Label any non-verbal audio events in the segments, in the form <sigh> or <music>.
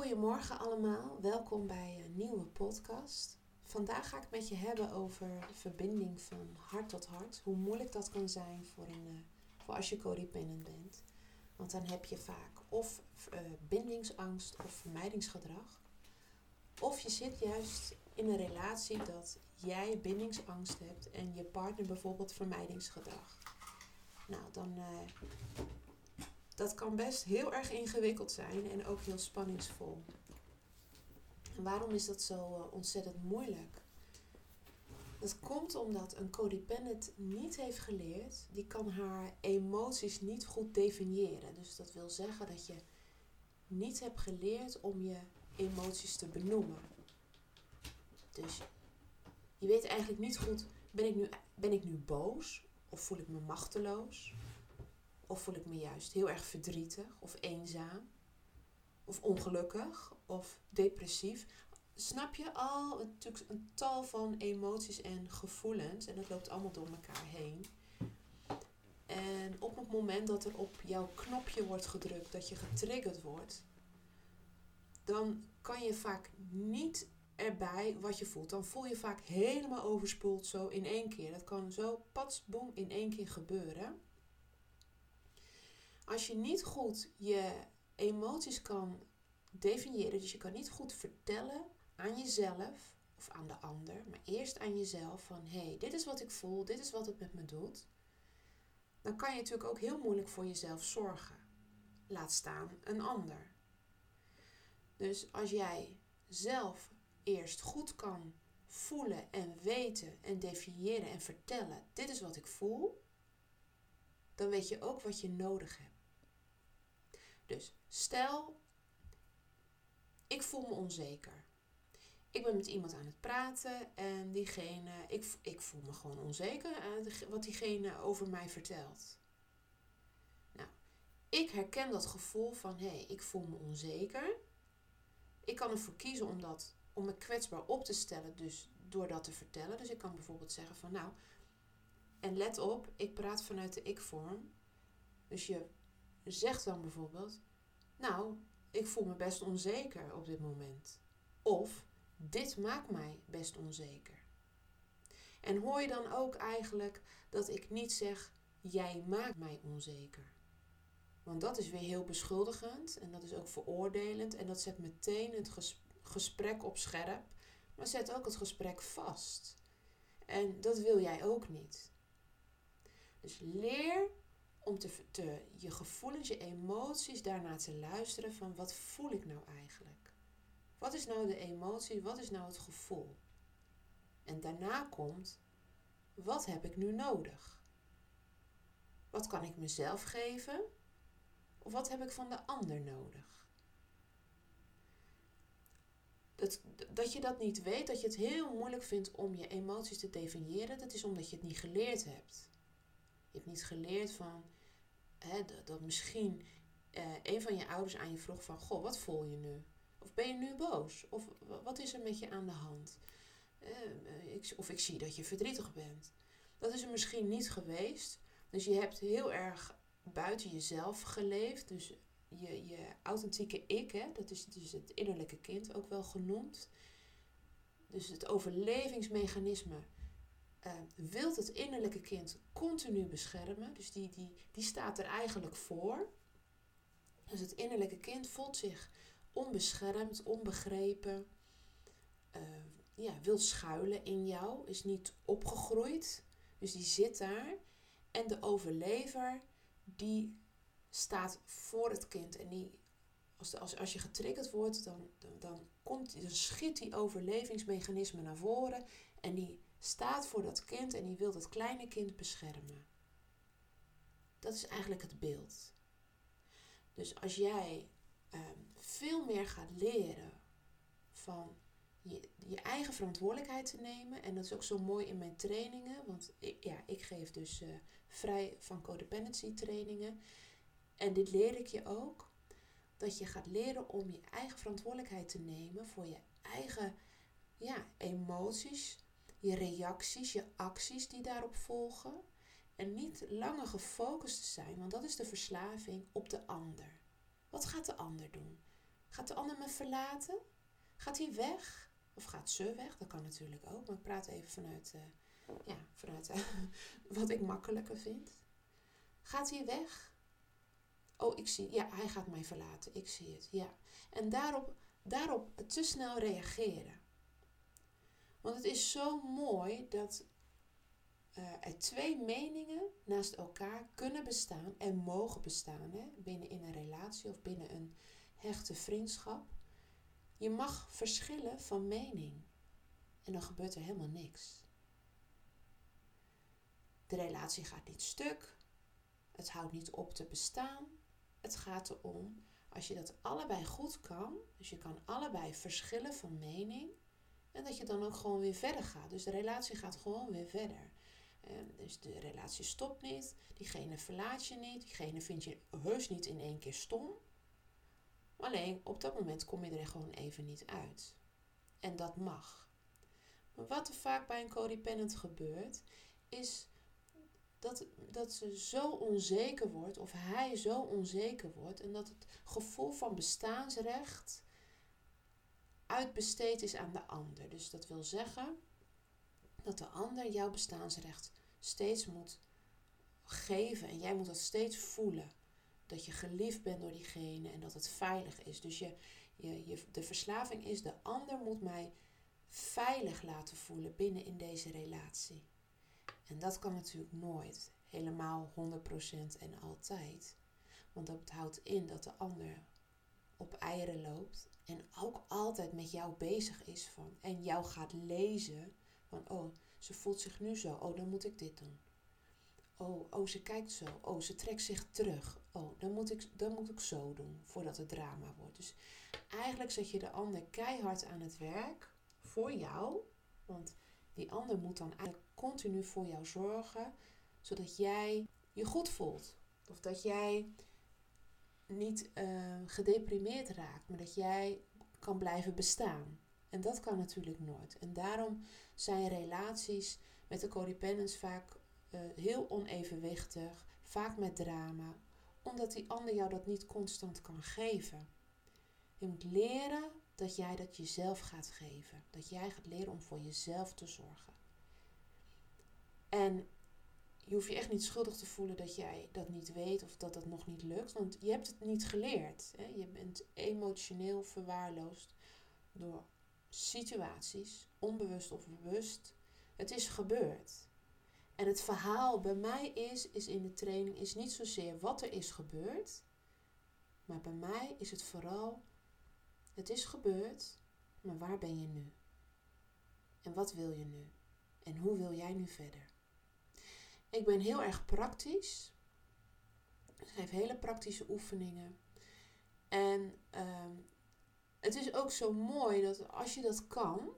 Goedemorgen allemaal, welkom bij een nieuwe podcast. Vandaag ga ik met je hebben over verbinding van hart tot hart. Hoe moeilijk dat kan zijn voor, een, eh, voor als je codependent bent. Want dan heb je vaak of uh, bindingsangst of vermijdingsgedrag. Of je zit juist in een relatie dat jij bindingsangst hebt en je partner bijvoorbeeld vermijdingsgedrag. Nou, dan uh, dat kan best heel erg ingewikkeld zijn en ook heel spanningsvol. Waarom is dat zo eh, ontzettend moeilijk? Dat komt omdat een codependent niet heeft geleerd, die kan haar emoties niet goed definiëren. Dus dat wil zeggen dat je niet hebt geleerd om je emoties te benoemen. Dus je weet eigenlijk niet goed, ben ik nu, ben ik nu boos of voel ik me machteloos? Of voel ik me juist heel erg verdrietig of eenzaam? Of ongelukkig of depressief? Snap je al natuurlijk een tal van emoties en gevoelens en dat loopt allemaal door elkaar heen. En op het moment dat er op jouw knopje wordt gedrukt, dat je getriggerd wordt, dan kan je vaak niet erbij wat je voelt. Dan voel je vaak helemaal overspoeld zo in één keer. Dat kan zo patsboom in één keer gebeuren. Als je niet goed je emoties kan definiëren, dus je kan niet goed vertellen aan jezelf of aan de ander, maar eerst aan jezelf van hé, hey, dit is wat ik voel, dit is wat het met me doet. Dan kan je natuurlijk ook heel moeilijk voor jezelf zorgen. Laat staan een ander. Dus als jij zelf eerst goed kan voelen en weten en definiëren en vertellen, dit is wat ik voel, dan weet je ook wat je nodig hebt. Dus stel, ik voel me onzeker. Ik ben met iemand aan het praten en diegene, ik, ik voel me gewoon onzeker uh, wat diegene over mij vertelt. Nou, ik herken dat gevoel van hé, hey, ik voel me onzeker. Ik kan ervoor kiezen om, dat, om me kwetsbaar op te stellen, dus door dat te vertellen. Dus ik kan bijvoorbeeld zeggen van nou, en let op, ik praat vanuit de ik-vorm. Dus je zegt dan bijvoorbeeld: Nou, ik voel me best onzeker op dit moment. Of dit maakt mij best onzeker. En hoor je dan ook eigenlijk dat ik niet zeg: Jij maakt mij onzeker. Want dat is weer heel beschuldigend en dat is ook veroordelend en dat zet meteen het gesprek op scherp, maar zet ook het gesprek vast. En dat wil jij ook niet. Dus leer om te, je gevoelens, je emoties daarna te luisteren van wat voel ik nou eigenlijk? Wat is nou de emotie? Wat is nou het gevoel? En daarna komt, wat heb ik nu nodig? Wat kan ik mezelf geven? Of wat heb ik van de ander nodig? Dat, dat je dat niet weet, dat je het heel moeilijk vindt om je emoties te definiëren, dat is omdat je het niet geleerd hebt. Je hebt niet geleerd van hè, dat, misschien uh, een van je ouders aan je vroeg van, goh, wat voel je nu? Of ben je nu boos? Of wat is er met je aan de hand? Uh, ik, of ik zie dat je verdrietig bent. Dat is er misschien niet geweest. Dus je hebt heel erg buiten jezelf geleefd. Dus je, je authentieke ik, hè, dat is dus het innerlijke kind ook wel genoemd. Dus het overlevingsmechanisme uh, wilt het innerlijke kind continu beschermen. Dus die, die, die staat er eigenlijk voor. Dus het innerlijke kind voelt zich onbeschermd, onbegrepen. Uh, ja, wil schuilen in jou, is niet opgegroeid. Dus die zit daar. En de overlever, die staat voor het kind. En die, als, als, als je getriggerd wordt, dan, dan, dan, komt, dan schiet die overlevingsmechanisme naar voren. En die staat voor dat kind en die wil dat kleine kind beschermen. Dat is eigenlijk het beeld. Dus als jij ehm, veel meer gaat leren van je, je, eigen verantwoordelijkheid te nemen, en dat is ook zo mooi in mijn trainingen, want ik, ja, ik geef dus uh, vrij van codependency trainingen. En dit leer ik je ook, dat je gaat leren om je eigen verantwoordelijkheid te nemen voor je eigen ja, emoties, je reacties, je acties die daarop volgen. En niet langer gefocust te zijn, want dat is de verslaving op de ander. Wat gaat de ander doen? Gaat de ander me verlaten? Gaat hij weg? Of gaat ze weg? Dat kan natuurlijk ook. Maar ik praat even vanuit, uh, ja, vanuit uh, <laughs> wat ik makkelijker vind. Gaat hij weg? Oh, ik zie. Ja, hij gaat mij verlaten. Ik zie het. Ja. En daarop, daarop te snel reageren. Want het is zo mooi dat uh, er twee meningen naast elkaar kunnen bestaan en mogen bestaan hè, binnen in een relatie of binnen een hechte vriendschap. Je mag verschillen van mening en dan gebeurt er helemaal niks. De relatie gaat niet stuk, het houdt niet op te bestaan. Het gaat erom, als je dat allebei goed kan, dus je kan allebei verschillen van mening, en dat je dan ook gewoon weer verder gaat. Dus de relatie gaat gewoon weer verder. dus de relatie stopt niet, diegene verlaat je niet, diegene vind je heus niet in één keer stom. Alleen op dat moment kom je er gewoon even niet uit. En dat mag. Maar wat er vaak bij een codependent gebeurt, is dat, dat ze zo onzeker wordt, of hij zo onzeker wordt, en dat het gevoel van bestaansrecht uitbesteed is aan de ander. Dus dat wil zeggen dat de ander jouw bestaansrecht steeds moet geven en jij moet dat steeds voelen. Dat je geliefd bent door diegene en dat het veilig is. Dus je, je, je, de verslaving is, de ander moet mij veilig laten voelen binnen in deze relatie. En dat kan natuurlijk nooit helemaal 100% en altijd. Want dat houdt in dat de ander op eieren loopt en ook altijd met jou bezig is van en jou gaat lezen van oh, ze voelt zich nu zo, oh, dan moet ik dit doen. Oh, oh, ze kijkt zo. Oh, ze trekt zich terug. Oh, dan moet ik, dan moet ik zo doen voordat het drama wordt. Dus eigenlijk zet je de ander keihard aan het werk voor jou. Want die ander moet dan eigenlijk continu voor jou zorgen, zodat jij je goed voelt. Of dat jij niet uh, gedeprimeerd raakt, maar dat jij kan blijven bestaan. En dat kan natuurlijk nooit. En daarom zijn relaties met de codependents vaak uh, heel onevenwichtig, vaak met drama, omdat die ander jou dat niet constant kan geven. Je moet leren dat jij dat jezelf gaat geven. Dat jij gaat leren om voor jezelf te zorgen. En je hoeft je echt niet schuldig te voelen dat jij dat niet weet of dat dat nog niet lukt. Want je hebt het niet geleerd. Hè? Je bent emotioneel verwaarloosd door situaties, onbewust of bewust. Het is gebeurd. En het verhaal bij mij is, is in de training, is niet zozeer wat er is gebeurd. Maar bij mij is het vooral, het is gebeurd, maar waar ben je nu? En wat wil je nu? En hoe wil jij nu verder? Ik ben heel erg praktisch. Ik geef hele praktische oefeningen. En ehm, het is ook zo mooi dat als je dat kan,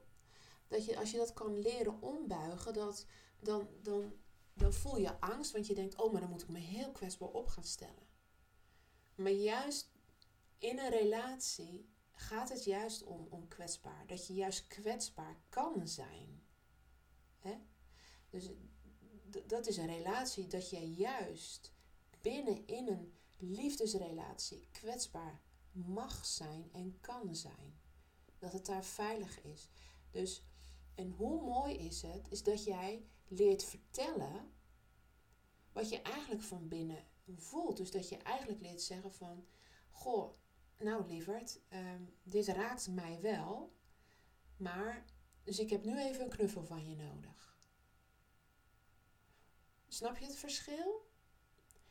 dat je als je dat kan leren ombuigen, dat, dan, dan, dan voel je angst, want je denkt, oh, maar dan moet ik me heel kwetsbaar op gaan stellen. Maar juist in een relatie gaat het juist om, om kwetsbaar. Dat je juist kwetsbaar kan zijn. Hè? Dus dat is een relatie dat jij juist binnen in een liefdesrelatie kwetsbaar mag zijn en kan zijn. Dat het daar veilig is. Dus, en hoe mooi is het, is dat jij leert vertellen wat je eigenlijk van binnen voelt. Dus dat je eigenlijk leert zeggen van, goh, nou lieverd, um, dit raakt mij wel, maar, dus ik heb nu even een knuffel van je nodig. Snap je het verschil?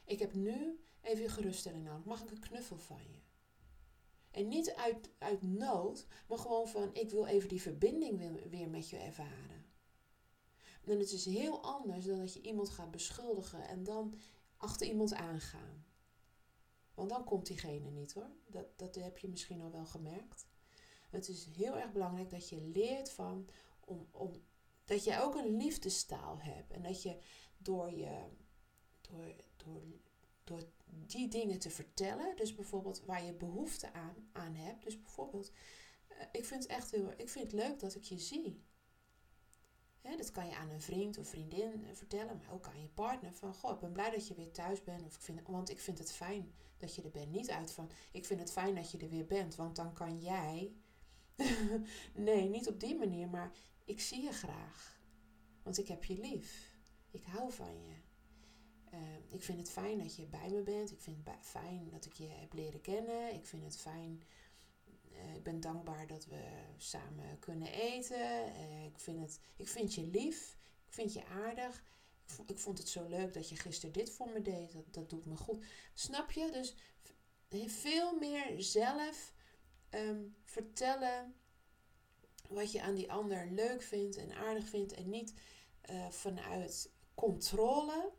Ik heb nu even geruststelling nodig. Mag ik een knuffel van je? En niet uit, uit nood, maar gewoon van ik wil even die verbinding weer, met je ervaren. En het is heel anders dan dat je iemand gaat beschuldigen en dan achter iemand aangaan. Want dan komt diegene niet hoor. Dat, dat heb je misschien al wel gemerkt. Het is heel erg belangrijk dat je leert van om, om, dat je ook een liefdestaal hebt. En dat je door, je, door, door, door die dingen te vertellen, dus bijvoorbeeld waar je behoefte aan, aan hebt. Dus bijvoorbeeld, eh, ik vind het echt heel ik vind het leuk dat ik je zie. Dat kan je aan een vriend of vriendin eh, vertellen, maar ook aan je partner. Van, goh, ik ben blij dat je weer thuis bent. Of ik vind, want ik vind het fijn dat je er bent. Niet uit van, ik vind het fijn dat je er weer bent, want dan kan jij. <laughs> nee, niet op die manier, maar ik zie je graag. Want ik heb je lief. Ik hou van je. Ehm, ik vind het fijn dat je bij me bent. Ik vind het fijn dat ik je heb leren kennen. Ik vind het fijn. Uh, ik ben dankbaar dat we samen kunnen eten. Uh, ik, vind het, ik vind je lief. Ik vind je aardig. Ik, ik vond het zo leuk dat je gisteren dit voor me deed. Dat, dat doet me goed. Snap je? Dus veel meer zelf um, vertellen wat je aan die ander leuk vindt en aardig vindt. En niet uh, vanuit controle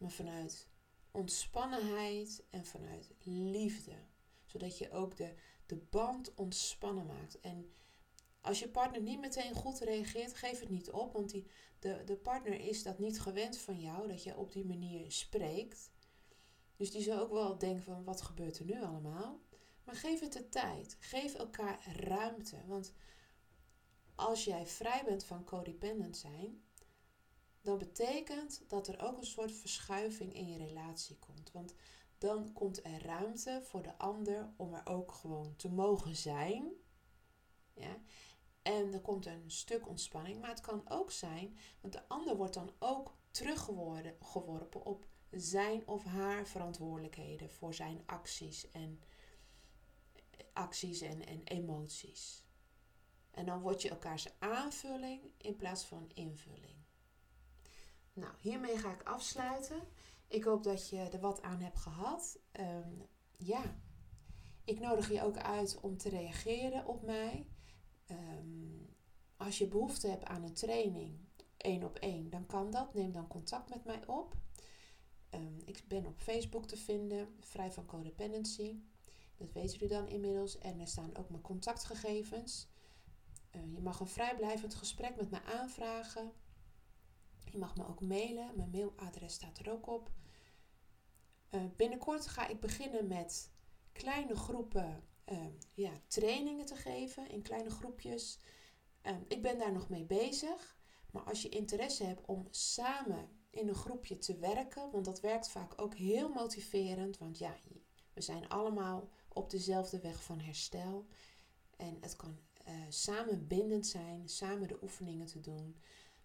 maar vanuit ontspannenheid en vanuit liefde. Zodat je ook de, de band ontspannen maakt. En als je partner niet meteen goed reageert, geef het niet op. Want die, de, de partner is dat niet gewend van jou, dat je op die manier spreekt. Dus die zal ook wel denken van, wat gebeurt er nu allemaal? Maar geef het de tijd. Geef elkaar ruimte. Want als jij vrij bent van codependent zijn, dan betekent dat er ook een soort verschuiving in je relatie komt. Want dan komt er ruimte voor de ander om er ook gewoon te mogen zijn. Ja? En er komt een stuk ontspanning. Maar het kan ook zijn, want de ander wordt dan ook teruggeworpen op zijn of haar verantwoordelijkheden voor zijn acties en, acties en, en emoties. En dan word je elkaars aanvulling in plaats van invulling. Nou, hiermee ga ik afsluiten. Ik hoop dat je er wat aan hebt gehad. Ehm, ja, ik nodig je ook uit om te reageren op mij. Ehm, als je behoefte hebt aan een training, één op één, dan kan dat. Neem dan contact met mij op. Ehm, ik ben op Facebook te vinden, vrij van codependency. Dat weten jullie dan inmiddels. En er staan ook mijn contactgegevens. Uh, je mag een vrijblijvend gesprek met me aanvragen. Je mag me ook mailen. Mijn mailadres staat er ook op. Uh, binnenkort ga ik beginnen met kleine groepen uh, ja, trainingen te geven in kleine groepjes. Uh, ik ben daar nog mee bezig. Maar als je interesse hebt om samen in een groepje te werken, want dat werkt vaak ook heel motiverend. Want ja, we zijn allemaal op dezelfde weg van herstel. En het kan uh, samen bindend zijn, samen de oefeningen te doen.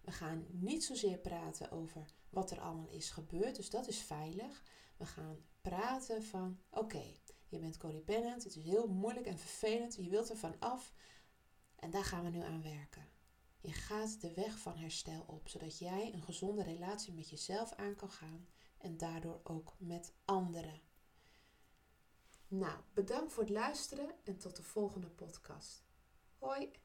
We gaan niet zozeer praten over wat er allemaal is gebeurd, dus dat is veilig. We gaan praten van: oké, je bent codependent, het is heel moeilijk en vervelend, je wilt er van af en daar gaan we nu aan werken. Je gaat de weg van herstel op, zodat jij een gezonde relatie met jezelf aan kan gaan en daardoor ook met anderen. Nou, bedankt voor het luisteren en tot de volgende podcast. Hoi!